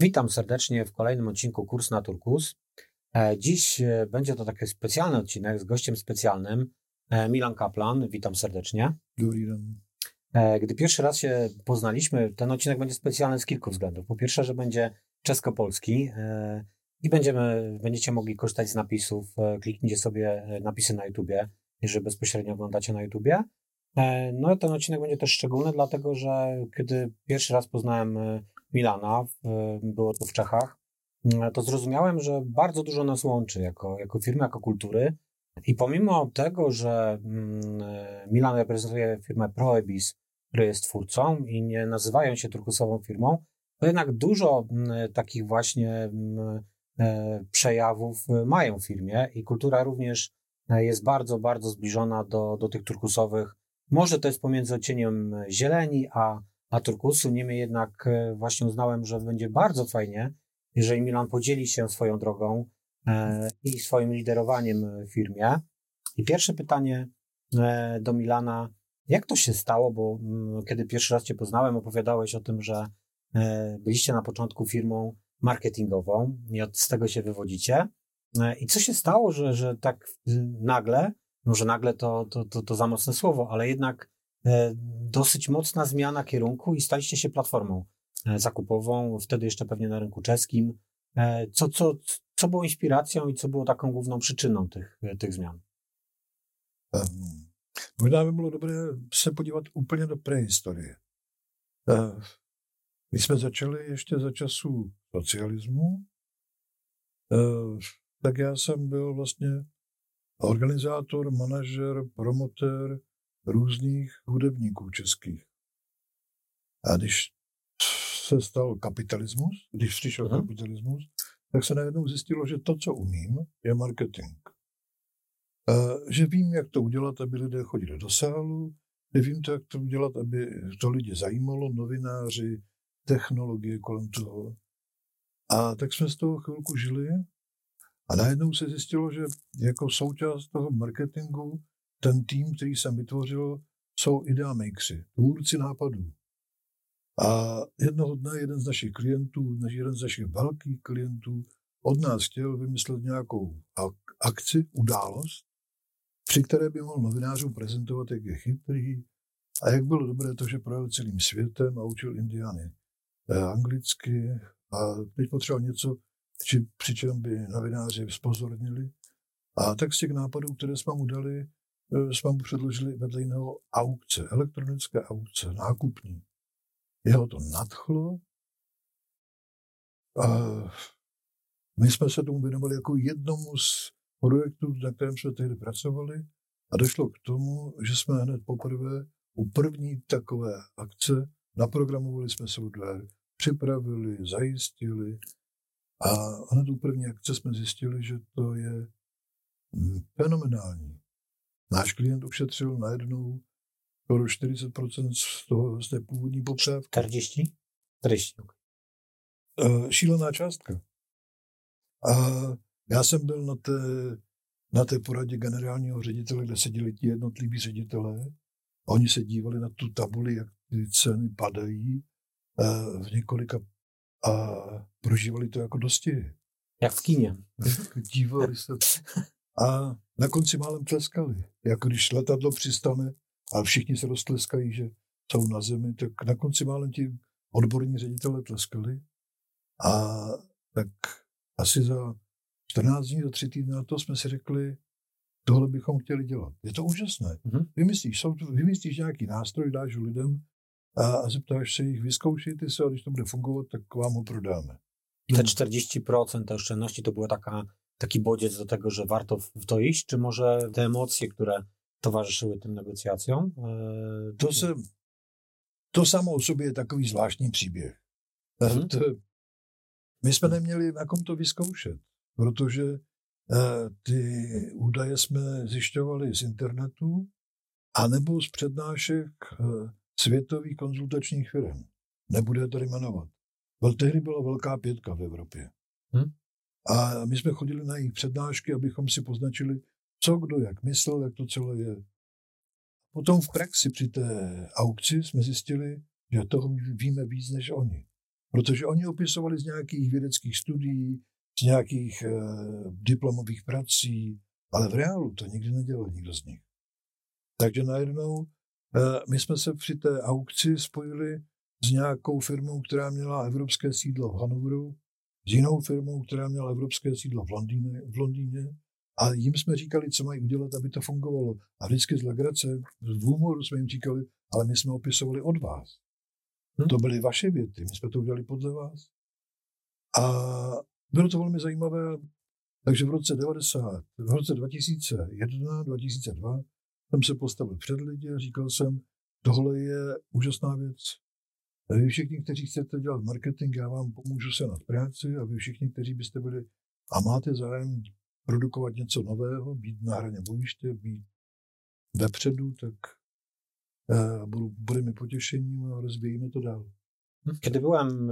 Witam serdecznie w kolejnym odcinku Kurs na Turkus. E, Dziś e, będzie to taki specjalny odcinek z gościem specjalnym, e, Milan Kaplan. Witam serdecznie. E, Gdy pierwszy raz się poznaliśmy, ten odcinek będzie specjalny z kilku względów. Po pierwsze, że będzie czesko-polski i będziemy, będziecie mogli korzystać z napisów. Kliknijcie sobie napisy na YouTubie, jeżeli bezpośrednio oglądacie na YouTubie. No ten odcinek będzie też szczególny, dlatego że kiedy pierwszy raz poznałem Milana, e, było to w Czechach, m, to zrozumiałem, że bardzo dużo nas łączy jako, jako firmy, jako kultury. I pomimo tego, że mm, e, Milan reprezentuje firmę Proebis, która jest twórcą i nie nazywają się turkusową firmą, to jednak dużo mm, takich właśnie mm, e, przejawów e, mają w firmie i kultura również e, jest bardzo, bardzo zbliżona do, do tych turkusowych. Może to jest pomiędzy odcieniem zieleni a, a turkusu, niemniej jednak e, właśnie uznałem, że będzie bardzo fajnie, jeżeli Milan podzieli się swoją drogą e, i swoim liderowaniem w firmie. I pierwsze pytanie e, do Milana, jak to się stało, bo mm, kiedy pierwszy raz Cię poznałem, opowiadałeś o tym, że e, byliście na początku firmą marketingową i od tego się wywodzicie. E, I co się stało, że, że tak y, nagle, może nagle to, to, to, to za mocne słowo, ale jednak e, dosyć mocna zmiana kierunku i staliście się platformą e, zakupową, wtedy jeszcze pewnie na rynku czeskim. E, Co, co, co było inspiracją i co było taką główną przyczyną tych, tych zmian? Um, možná by bylo dobré se podívat úplně do prehistorie. My jsme začali ještě za času socialismu, tak já jsem byl vlastně organizátor, manažer, promotér různých hudebníků českých. A když se stal kapitalismus, když přišel Mhm. kapitalismus, tak se najednou zjistilo, že to, co umím, je marketing. Eh, že vím, jak to udělat, aby lidé chodili do sálu, nevím to, jak to udělat, aby to lidi zajímalo, novináři, technologie kolem toho. A tak jsme z toho chvilku žili a najednou se zjistilo, že jako součást toho marketingu ten tým, který jsem vytvořil, jsou ideamakři, tvůrci nápadů. A jednoho dne jeden z našich klientů, jeden z našich velkých klientů, od nás chtěl vymyslet nějakou ak- akci, událost, při které by mohl novinářům prezentovat, jak je chytrý a jak bylo dobré to, že projel celým světem a učil Indiany eh, anglicky a teď potřeboval něco, či, přičem by novináři spozornili. A tak z těch nápadů, které jsme mu dali, jsme mu předložili vedle jiného aukce, elektronické aukce, nákupní. Jeho to nadchlo a my jsme se tomu věnovali jako jednomu z projektů, na kterém jsme tehdy pracovali a došlo k tomu, že jsme hned poprvé u první takové akce naprogramovali jsme software, připravili, zajistili a hned u první akce jsme zjistili, že to je mm, fenomenální. Náš klient ušetřil najednou skoro 40% z, toho, z té původní poptávky. 40? 40. Eh, šílená částka. A já jsem byl na té, na té poradě generálního ředitele, kde seděli ti jednotliví ředitelé. A oni se dívali na tu tabuli, jak ty ceny padají eh, v několika a prožívali to jako dosti. Jak v kinie. Dívali se. A na konci málem tleskali. Jako když letadlo přistane a všichni se roztleskají, že jsou na zemi, tak na konci málem ti odborní ředitelé tleskali. A tak asi za 14 dní, za tři týdny na to jsme si řekli, tohle bychom chtěli dělat. Je to úžasné. Mhm. Vymyslíš, jsou, vymyslíš nějaký nástroj, dáš ho lidem a, a zeptáš se jich, vyzkoušejte se a když to bude fungovat, tak vám ho prodáme. Te 40% te oszczędności to była taka, taki bodziec do tego, że warto w to iść, czy może te emocje, które towarzyszyły tym negocjacjom? e, To, se, to samo je takový zvláštní příběh. Mhm. My jsme neměli na kom to vyzkoušet, protože eh, ty údaje jsme zjišťovali z internetu anebo z přednášek eh, světových konzultačních firm. Nebudu je tady jmenovat. Tehdy byla velká pětka v Evropě. Hm. A my jsme chodili na jejich přednášky, abychom si poznačili, co kdo jak myslel, jak to celé je. Potom v praxi při té aukci jsme zjistili, že toho víme víc než oni. Protože oni opisovali z nějakých vědeckých studií, z nějakých eh, diplomových prací, ale v reálu to nikdy nedělal nikdo z nich. Takže najednou eh, my jsme se při té aukci spojili s nějakou firmou, která měla evropské sídlo v Hanoveru, s jinou firmou, která měla evropské sídlo v Londýně, v Londýně a jim jsme říkali, co mají udělat, aby to fungovalo. A vždycky z legrace, v humoru jsme jim říkali, ale my jsme opisovali od vás. Hmm. To byly vaše věty, my jsme to udělali podle vás. A bylo to velmi zajímavé, takže v roce 90, v roce 2001, 2002 jsem se postavil před lidi a říkal jsem, tohle je úžasná věc. Vy všichni, kteří chcete dělat marketing, já vám pomůžu se nad práci a vy všichni, kteří byste byli a máte zájem produkovat něco nového, být na hraně bojiště, být vepředu, tak budu, bude mi potěšením a rozvíjíme to dál. Kiedy byłem,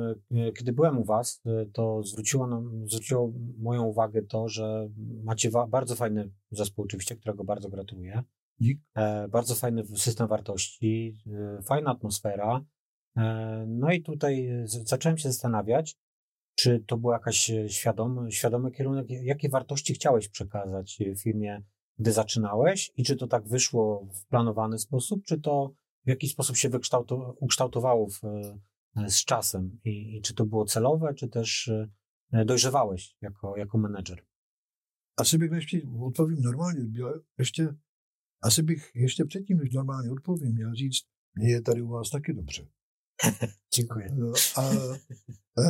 kiedy byłem u Was, to zwróciło, nam, zwróciło moją uwagę to, że macie bardzo fajny zespół, oczywiście, którego bardzo gratuluję. E, bardzo fajny system wartości, e, fajna atmosfera. E, no i tutaj z- zacząłem się zastanawiać, czy to był jakaś świadomy, świadomy kierunek, jakie wartości chciałeś przekazać firmie, gdy zaczynałeś i czy to tak wyszło w planowany sposób, czy to w jakiś sposób się ukształtowało w, z czasem? I, i czy to było celowe, czy też e, dojrzewałeś jako, jako menedżer? Asi bych ještě odpovím normálně, byla ještě, asi bych ještě předtím, než normálně odpovím, měl říct, mně je tady u dobře. Dziękuję. A, a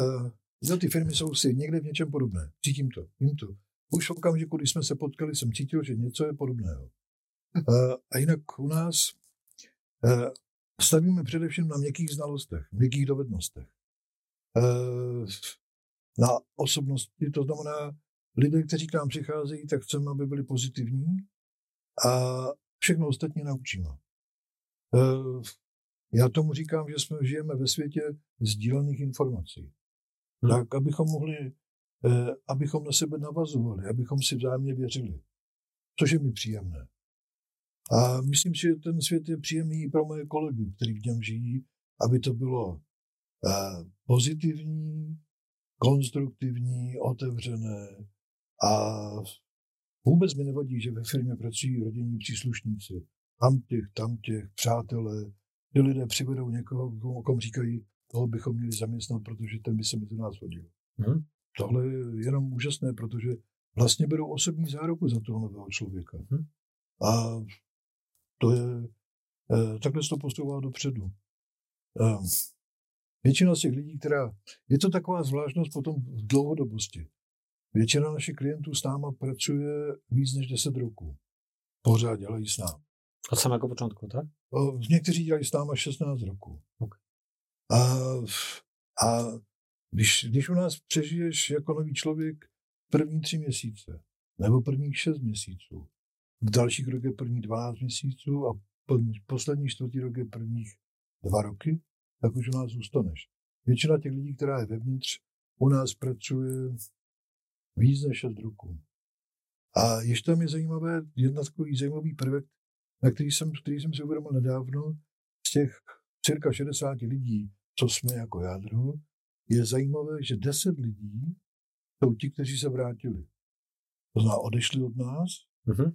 no, ty firmy jsou si někde v něčem podobné. Cítím to, vím to. Už v okamžiku, když jsme se potkali, jsem cítil, že něco je podobného. A, a jinak u nás a, stavíme především na měkkých znalostech, měkkých dovednostech. E, na osobnosti, to znamená, lidé, kteří k nám přicházejí, tak chceme, aby byli pozitivní a všechno ostatní naučíme. Já tomu říkám, že jsme žijeme ve světě sdílených informací. Hmm. Tak, abychom mohli, e, abychom na sebe navazovali, abychom si vzájemně věřili. Což je mi příjemné. A myslím si, že ten svět je příjemný i pro moje kolegy, kteří v něm žijí, aby to bylo eh, pozitivní, konstruktivní, otevřené a vůbec mi nevadí, že ve firmě pracují rodinní příslušníci. Tam těch, tam těch, přátelé, ty lidé přivedou někoho, o kom říkají, toho bychom měli zaměstnat, protože ten by se mezi nás hodil. Hmm. Tohle je jenom úžasné, protože vlastně berou osobní záruku za toho nového člověka. Hmm. A to je, eh, takhle se to posouvá dopředu. Eh, většina z těch lidí, která, je to taková zvláštnost potom v dlouhodobosti. Většina našich klientů s náma pracuje víc než 10 roků. Pořád dělají s námi. Od samého počátku, tak? Někteří dělají s náma 16 roků. Okay. A, a když, když u nás přežiješ jako nový člověk první tři měsíce, nebo prvních šest měsíců, v dalších rok je první 12 měsíců a poslední čtvrtý rok je prvních dva roky, tak už u nás zůstaneš. Většina těch lidí, která je vevnitř, u nás pracuje víc než 6 roků. A ještě tam je zajímavé, jedna takový zajímavý prvek, na který jsem, který jsem si uvědomil nedávno, z těch cirka 60 lidí, co jsme jako jádro, je zajímavé, že 10 lidí jsou ti, kteří se vrátili. To znamená, odešli od nás, mm-hmm.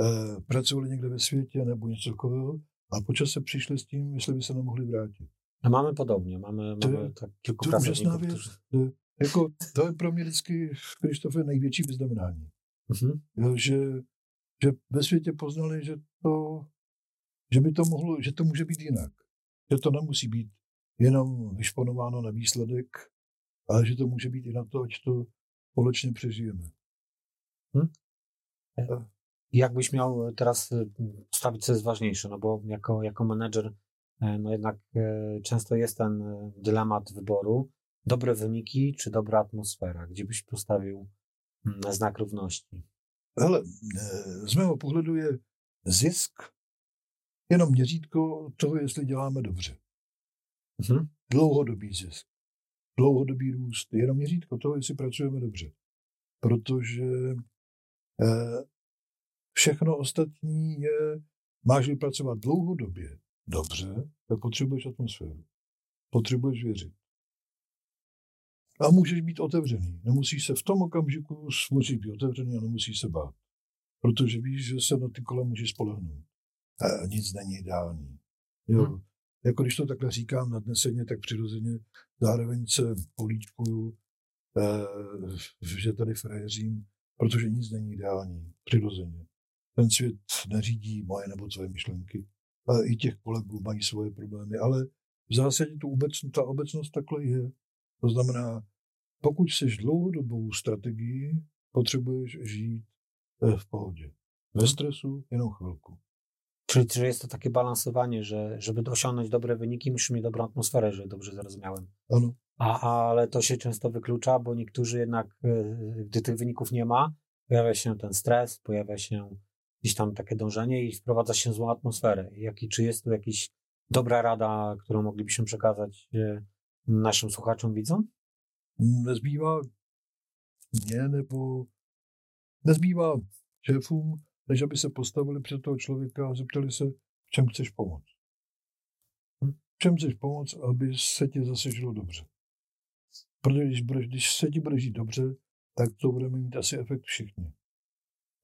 Eh, pracovali někde ve světě nebo něco takového a počas se přišli s tím, jestli by se nemohli vrátit. A máme podobně, máme, to máme tak kilku to úžasná věc. To, jako, to je pro mě vždycky, Krištofe, největší vyznamenání. Uh-huh. Jo, že, že ve světě poznali, že to, že by to mohlo, že to může být jinak. Že to nemusí být jenom vyšponováno na výsledek, ale že to může být i na to, ať to společně přežijeme. Hmm? jakbyś miał teraz y, stawić co jest ważniejsze, no bo jako, jako menedżer e, no jednak e, często jest ten e, dylemat wyboru, dobre wyniki czy dobra atmosfera, gdzie byś postawił mm, znak równości? Ale z mého pohledu je zisk jenom měřítko toho, jestli děláme dobře. Mhm. Dlouhodobý zisk, dlouhodobý růst, jenom měřítko toho, jestli pracujeme dobře. Protože Všechno ostatní je, máš vypracovat dlouhodobě dobře, tak potřebuješ atmosféru. Potřebuješ věřit. A můžeš být otevřený. Nemusíš se v tom okamžiku, můžeš být otevřený a nemusíš se bát. Protože víš, že se na ty kola můžeš spolehnout. A nic není ideální. Jo. Hmm. Jako když to takhle říkám nadneseně, tak přirozeně zároveň se políčkuju, eh, že tady frajeřím, protože nic není ideální. Přirozeně. Ten svět neřídí moje nebo tvoje myšlenky. A i těch kolegů mají svoje problémy, ale v zásadě tu obecn, ta obecnost takhle je. To znamená, pokud jsi dlouhodobou strategii, potřebuješ žít eh, v pohodě. Ve stresu jenom chvilku. Czyli że jest to takie balansowanie, że żeby osiągnąć dobre wyniki, musisz mieć dobrą atmosferę, że dobrze zrozumiałem. Ano. A, ale to się często wyklucza, bo niektórzy jednak, gdy tych wyników nie ma, pojawia się ten stres, pojawia się gdzieś tam takie dążenie i wprowadza się złą atmosferę. Jaki, czy jest tu jakaś dobra rada, którą moglibyśmy przekazać naszym słuchaczom, widzom? Nezbývá nie, nebo nezbývá šéfům než aby se postavili před toho člověka a zeptali se, v čem chceš pomoct. Hm? V čem chceš pomoct, aby se ti zase žilo dobře. Protože když, budeš, když se ti bude žít dobře, tak to budeme mít asi efekt všichni.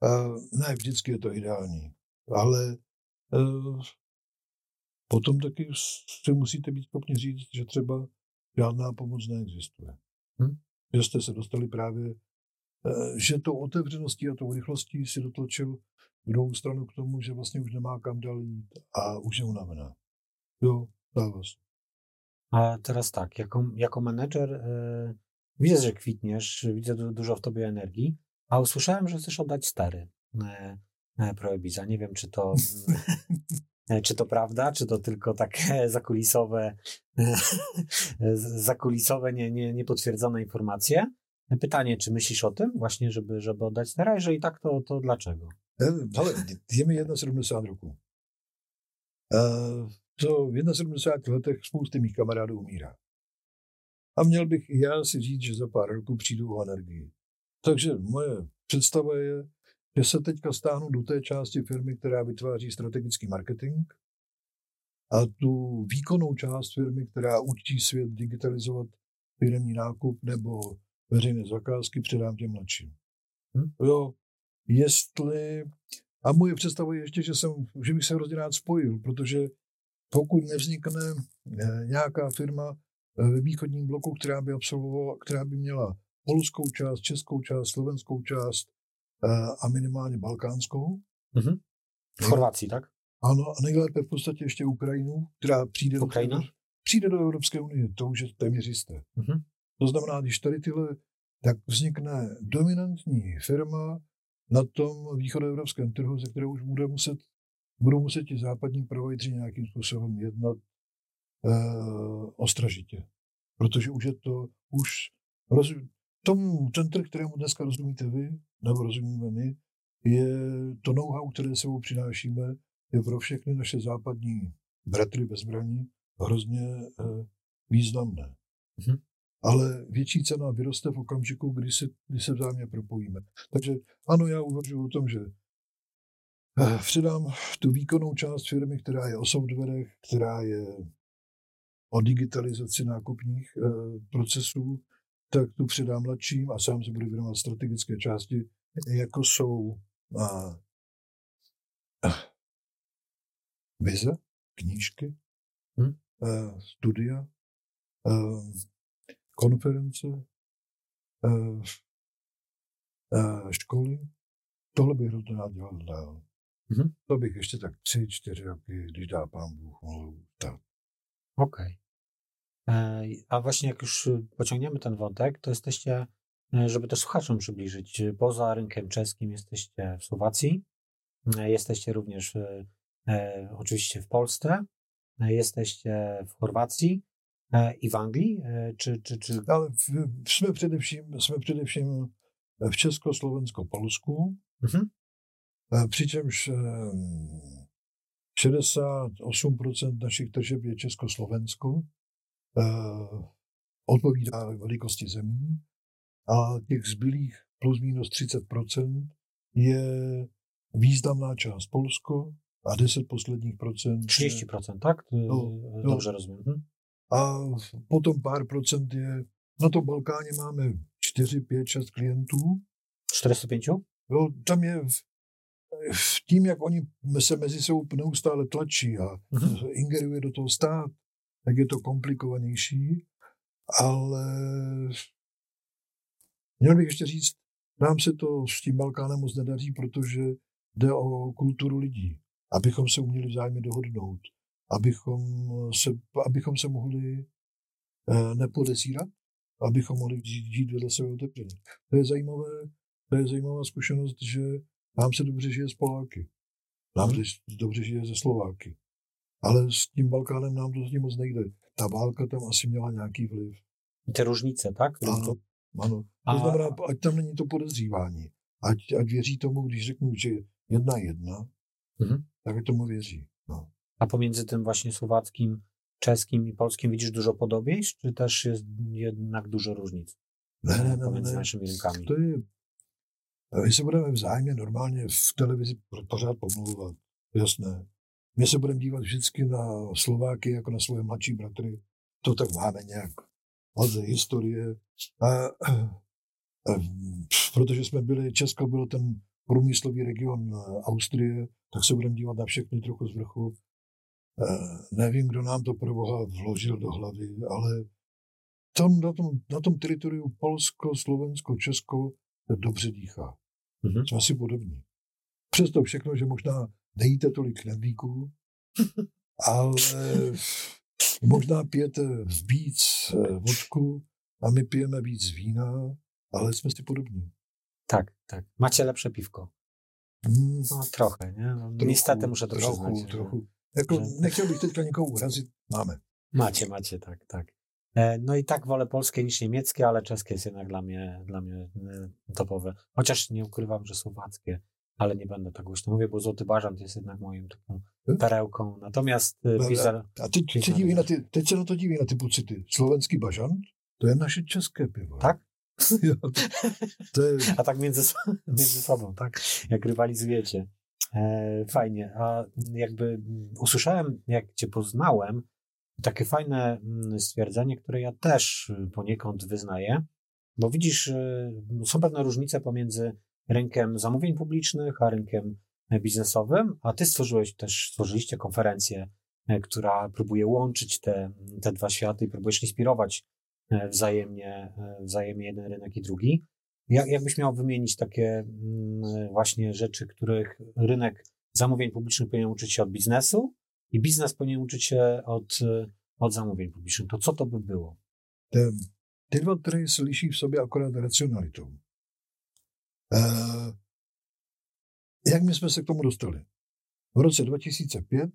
A ne, vždycky je to ideální, ale uh, potom taky si musíte být schopni říct, že třeba žádná pomoc neexistuje. Hm? Že jste se dostali právě, uh, že tou otevřeností a tou rychlostí si dotlačil druhou stranu k tomu, že vlastně už nemá kam dál jít a už je unavená. Jo, dává A teraz tak, jako, jako menedżer yy, widzę, że kwitniesz, widzę du, dużo w tobie energii, a usłyszałem, że chcesz oddać stery yy, Proebiza. Nie wiem, czy to, czy to prawda, czy to tylko takie zakulisowe, zakulisowe, nie, nie, niepotwierdzone informacje. Pytanie, czy myślisz o tym właśnie, żeby, żeby oddać stera? Jeżeli tak, to, to dlaczego? Ale je mi 71 roku. To v 71 letech spousty mých kamarádů umírá. A měl bych i já si říct, že za pár roků přijdu o energii. Takže moje představa že se teďka stáhnu do té části firmy, která vytváří strategický marketing a tu výkonnou část firmy, která učí svět digitalizovat firmní nákup nebo veřejné zakázky, předám těm mladším. Hm? Jo, jestli... A moje představa je ještě, že, jsem, že bych se hrozně rád spojil, protože pokud nevznikne eh, nějaká firma eh, ve východním bloku, která by absolvovala, která by měla polskou část, českou část, slovenskou část a minimálně balkánskou. Mm-hmm. V Chorvací, tak? Ano, a nejlépe v podstatě ještě Ukrajinu, která přijde, Ukrajina? Do, přijde do Evropské unie, to už je téměř jisté. Mm-hmm. To znamená, když tady tyhle, tak vznikne dominantní firma, na tom východoevropském trhu, ze kterého už bude muset, budou muset ti západní provajdři nějakým způsobem jednat uh, ostražitě. Protože už je to, už rozum, tomu, ten trh, kterému dneska rozumíte vy, nebo rozumíme my, je to know-how, které sebou přinášíme, je pro všechny naše západní bratry bez zbraní hrozně uh, významné. Mm-hmm ale větší cena vyroste v okamžiku, kdy se, kdy se vzájemně propojíme. Takže ano, já uvažuji o tom, že eh, předám tu výkonnou část firmy, která je o softwarech, která je o digitalizaci nákupních eh, procesů, tak tu předám mladším a sám se budu věnovat strategické části, jako jsou a, a, vize, knížky, hmm? a, studia, a, konference, eh, eh, školy. Tohle bych hrozně rád dělal dál. Mm-hmm. To bych ještě tak tři, čtyři roky, když dá pán Bůh, mohl tak. Okay. A właśnie jak już pociągniemy ten wątek, to jesteście, żeby to słuchaczom przybliżyć, poza rynkiem czeskim jesteście w Słowacji, jesteście również e, oczywiście w Polsce, jesteście w Chorwacji, i w Anglii? Czy, czy, czy... Ale jsme především, jsme především v Československo-Polsku, mhm. přičemž 68% našich tržeb je Československo, odpovídá velikosti zemí a těch zbylých plus minus 30% je významná část Polsko a 10 posledních procent. 30%, tak? No, Dobře no. rozumím. Hm? a potom pár procent je na tom Balkáně máme 4, 5, 6 klientů. 405? Jo, tam je v, v tím, jak oni se mezi sebou neustále tlačí a mm-hmm. ingeruje do toho stát, tak je to komplikovanější, ale měl bych ještě říct, nám se to s tím Balkánem moc nedaří, protože jde o kulturu lidí, abychom se uměli vzájemně dohodnout, abychom se, abychom se mohli eh, nepodezírat, abychom mohli žít, vedle sebe otevřeně. To je zajímavé, to je zajímavá zkušenost, že nám se dobře žije s Poláky. Nám hmm. se dobře žije ze Slováky. Ale s tím Balkánem nám to zatím moc nejde. Ta válka tam asi měla nějaký vliv. Ty ružnice, tak? Ano, ano. To znamená, ať tam není to podezřívání. Ať, ať věří tomu, když řeknu, že jedna jedna, mm-hmm. tak tomu věří. No. A pomiędzy tym właśnie słowackim, czeskim i polskim widzisz dużo podobieństw, czy też jest jednak dużo różnic ne, ne, ne, pomiędzy ne. naszymi rynkami? To je, my se budeme vzájemně normálně v televizi pořád pomlouvat, jasné. My se budeme dívat vždycky na Slováky jako na svoje mladší bratry. To tak máme nějak od historie. A, a, a, protože jsme byli, Česko bylo ten průmyslový region Austrie, tak se budeme dívat na všechny trochu z vrchu. Nevím, kdo nám to pro boha vložil do hlavy, ale tam, na, tom, na tom teritoriu Polsko, Slovensko, Česko dobře dýchá. Mm-hmm. Jsme si podobní. Přesto všechno, že možná nejíte tolik knedlíků, ale možná pijete víc eh, vodku a my pijeme víc vína, ale jsme si podobní. Tak, tak. Macie lepsze piwko. Mm. No trochę, nie? No, trochu, niestety muszę to trochu, przyznać. Trochu. Jako, że... Nie chciałbym tylko nikogo urazić. Mamy. Macie, macie, tak, tak. E, no i tak wolę polskie niż niemieckie, ale czeskie jest jednak dla mnie, dla mnie e, topowe. Chociaż nie ukrywam, że słowackie, ale nie będę tak głośno mówię, bo Złoty Bażant jest jednak moim taką hmm? perełką. Natomiast no, Pizar... A ty, ty dziwi na ty, teď se na to diví na ty pocity. Slovenský Bažant, to je naše české pivo. Tak? A tak między, między sobą, tak? Jak rywalizujecie. E, fajnie. A jakby usłyszałem, jak cię poznałem, takie fajne mm, stwierdzenie, które ja też poniekąd wyznaję, bo widzisz, e, są pewne różnice pomiędzy rynkiem zamówień publicznych a rynkiem biznesowym, a ty stworzyłeś też, stworzyliście konferencję, e, która próbuje łączyć te, te dwa światy i próbujesz inspirować E, wzajemnie, e, wzajemnie jeden rynek i drugi. Jak, jakbyś miał wymienić takie mm, właśnie rzeczy, których rynek zamówień publicznych powinien uczyć się od biznesu i biznes powinien uczyć się od, od zamówień publicznych, to co to by było? Te, ty dwa trhy se liší v sobě akorát racionalitou. E, jak my jsme se k tomu dostali? V roce 2005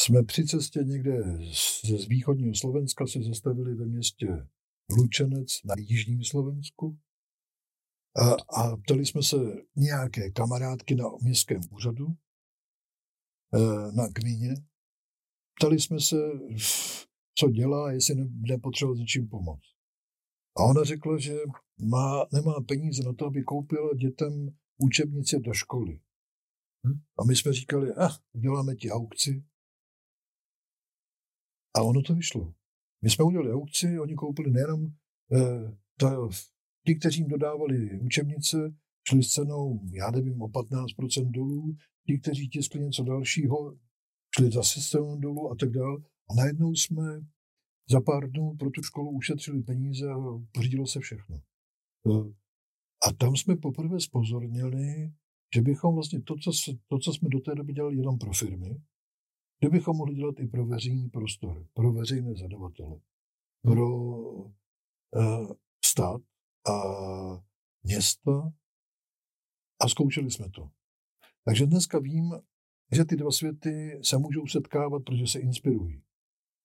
jsme při cestě někde z východního Slovenska se zastavili ve městě Lučenec na jižním Slovensku a, a ptali jsme se nějaké kamarádky na městském úřadu, e, na kmíně. Ptali jsme se, co dělá, jestli nepotřeboval s něčím pomoct. A ona řekla, že má, nemá peníze na to, aby koupila dětem učebnice do školy. Hm? A my jsme říkali, ah, uděláme ti aukci, a ono to vyšlo. My jsme udělali aukci, oni koupili nejenom eh, ta, ti, kteří jim dodávali učebnice, šli s cenou, já nevím, o 15% dolů, ti, kteří tiskli něco dalšího, šli zase s cenou dolů a tak dále. A najednou jsme za pár dnů pro tu školu ušetřili peníze a pořídilo se všechno. Eh, a tam jsme poprvé spozornili, že bychom vlastně to, co, to, co jsme do té doby dělali jenom pro firmy, bychom mohli dělat i pro veřejný prostor, pro veřejné zadavatele, pro uh, stát a města a zkoušeli jsme to. Takže dneska vím, že ty dva světy se můžou setkávat, protože se inspirují.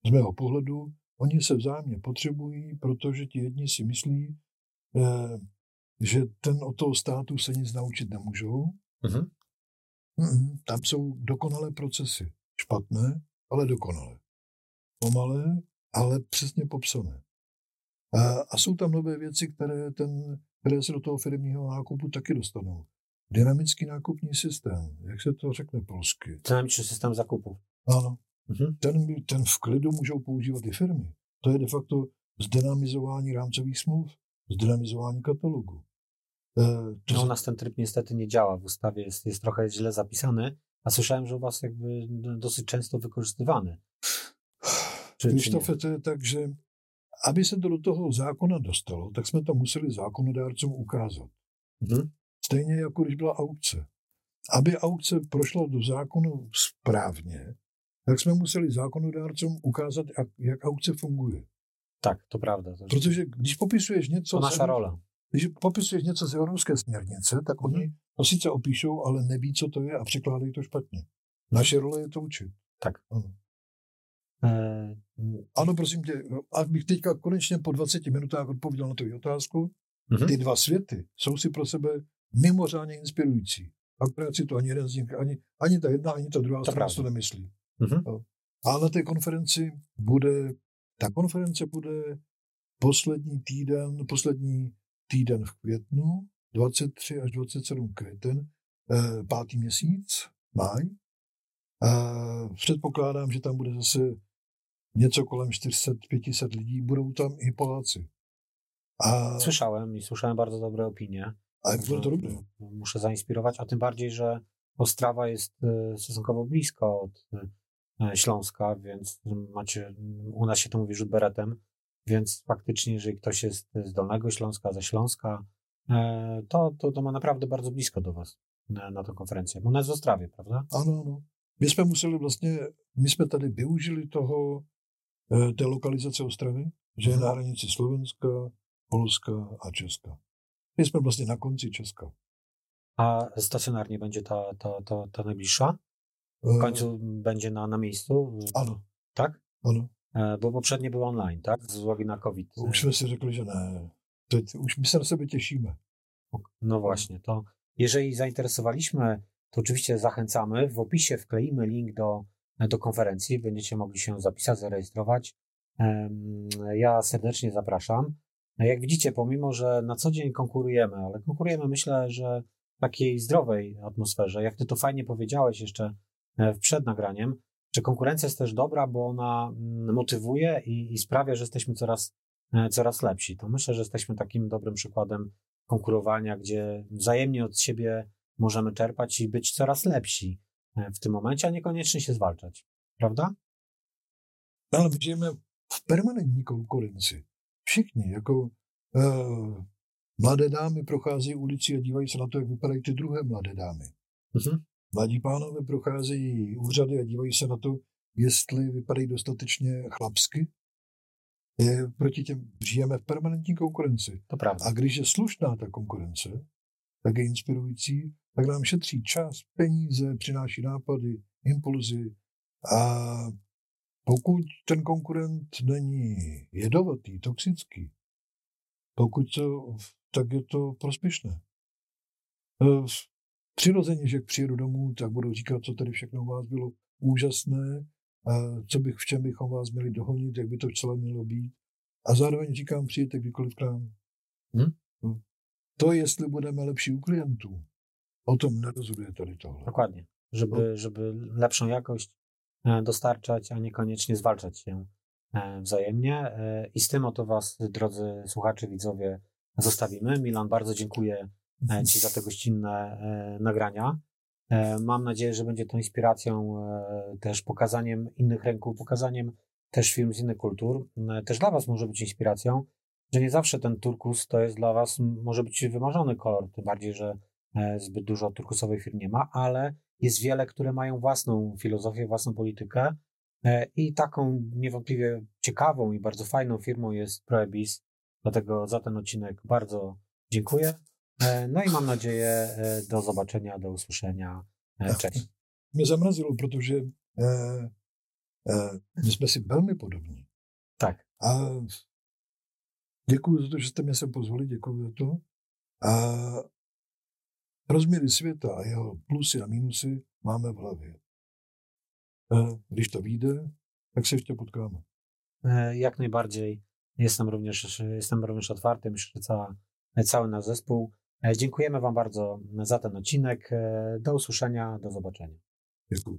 Z mého pohledu oni se vzájemně potřebují, protože ti jedni si myslí, eh, že ten od toho státu se nic naučit nemůžou. Uh-huh. Tam jsou dokonalé procesy. Špatné, ale dokonalé. Pomalé, ale přesně popsané. A, a jsou tam nové věci, které, ten, které se do toho firmního nákupu taky dostanou. Dynamický nákupní systém, jak se to řekne polsky? Dynamický systém zakupu. Ano. Mhm. Ten, ten v klidu můžou používat i firmy. To je de facto zdynamizování rámcových smluv, zdynamizování katalogu. E, to no, u nas ten tryb niestety nie działa. W ustawie jest, jest trochę źle zapisany, a słyszałem, że u was jakby dosyć często wykorzystywany. Krzysztofe, to je tak, že aby se to do toho zákona dostalo, tak jsme to museli zákonodárcům ukázat. Mm-hmm. Stejně jako když byla aukce. Aby aukce prošla do zákonu správně, tak jsme museli zákonodárcům ukázat, jak, jak aukce funguje. Tak, to pravda. To Protože když popisuješ něco... To naša rola. Když popisuješ něco z evropské směrnice, tak oni to sice opíšou, ale neví, co to je a překládají to špatně. Naše role je to učit. Tak. Ano. E, ano, prosím tě, abych teďka konečně po 20 minutách odpověděl na tu otázku. Mm-hmm. Ty dva světy jsou si pro sebe mimořádně inspirující. Akorát si to ani jeden z nich, ani, ani ta jedna, ani ta druhá to strana to nemyslí. Mm-hmm. A na té konferenci bude, ta konference bude poslední týden, poslední týden v květnu, 23 až 27 květen, eh, pátý měsíc, máj. A předpokládám, že tam bude zase něco kolem 400-500 lidí, budou tam i Poláci. A... Słyszałem i słyszałem bardzo dobre opinie. A było to dobre. Muszę zainspirować, a tym bardziej, że Ostrawa jest e, stosunkowo blisko od Śląska, więc macie, u nas się to mówi rzut beretem, więc faktycznie, jeżeli ktoś jest z Dolnego Śląska, ze Śląska, e, to, to, to ma naprawdę bardzo blisko do was na, na tę konferencję. Bo ona jest w Ostrawie, prawda? Ano, ano. My jsme museli vlastně, my jsme tady využili toho, té lokalizace Ostravy, že je na hranici Slovenska, Polska a Česka. My jsme vlastně na konci Česka. A stacjonarnie będzie ta, ta, ta, ta najbliższa? W końcu e... będzie na, na miejscu? Ano. Tak? Ano. E, bo poprzednie były online, tak? Z uwagi na COVID. Už jsme si řekli, že ne. Teď už my se na sebe cieszymy. No właśnie, to jeżeli zainteresowaliśmy, to oczywiście zachęcamy. W opisie wkleimy link do, do konferencji. Będziecie mogli się zapisać, zarejestrować. Ja serdecznie zapraszam. Jak widzicie, pomimo, że na co dzień konkurujemy, ale konkurujemy myślę, że w takiej zdrowej atmosferze, jak ty to fajnie powiedziałeś jeszcze e, przed nagraniem, że konkurencja jest też dobra, bo ona mm, motywuje i, i sprawia, że jesteśmy coraz, e, coraz lepsi. To myślę, że jesteśmy takim dobrym przykładem konkurowania, gdzie wzajemnie od siebie możemy czerpać i być coraz lepsi e, w tym momencie, a niekoniecznie się zwalczać. Prawda? Ale będziemy w permanentní konkurenci. Všichni, jako uh, mladé dámy procházejí ulici a dívají se na to, jak vypadají ty druhé mladé dámy. Uh-huh. Mladí pánové procházejí úřady a dívají se na to, jestli vypadají dostatečně chlapsky. Je, proti těm žijeme v permanentní konkurenci. To pravda. A když je slušná ta konkurence, tak je inspirující, tak nám šetří čas, peníze, přináší nápady, impulzy a pokud ten konkurent není jedovatý, toxický, pokud to, tak je to prospěšné. Přirozeně, že přijedu domů, tak budu říkat, co tady všechno u vás bylo úžasné, a co bych, v čem bychom vás měli dohonit, jak by to celé mělo být. A zároveň říkám, přijďte kdykoliv k nám. Hmm? To, jestli budeme lepší u klientů, o tom nerozhoduje tady tohle. Dokładnie. Żeby, no. żeby lepszą jakość E, dostarczać, a niekoniecznie zwalczać się e, wzajemnie. E, I z tym oto Was, drodzy słuchacze, widzowie, zostawimy. Milan, bardzo dziękuję Ci za te gościnne nagrania. Mam nadzieję, że będzie to inspiracją, też pokazaniem innych rynków, pokazaniem też film z innych kultur. Też dla Was może być inspiracją, że nie zawsze ten turkus to jest dla Was, może być wymarzony kolor, tym bardziej, że zbyt dużo turkusowych firm nie ma, ale jest wiele, które mają własną filozofię, własną politykę e, i taką niewątpliwie ciekawą i bardzo fajną firmą jest Proebis. Dlatego za ten odcinek bardzo dziękuję. E, no i mam nadzieję e, do zobaczenia, do usłyszenia. Cześć. Mnie zamraziło, protože e, e, my jsme si velmi podobní. Tak. A děkuji za to, že jste mě sem pozvali, děkuji za to. A Rozměry světa a jeho plusy a minusy máme v hlavě. Když to vyjde, tak se ještě potkáme. E, jak najbardziej. Jestem również, jestem również otwarty, myślę, że cała, cały nasz zespół. E, dziękujemy Wam bardzo za ten odcinek. E, do usłyszenia, do zobaczenia. Dziękuję.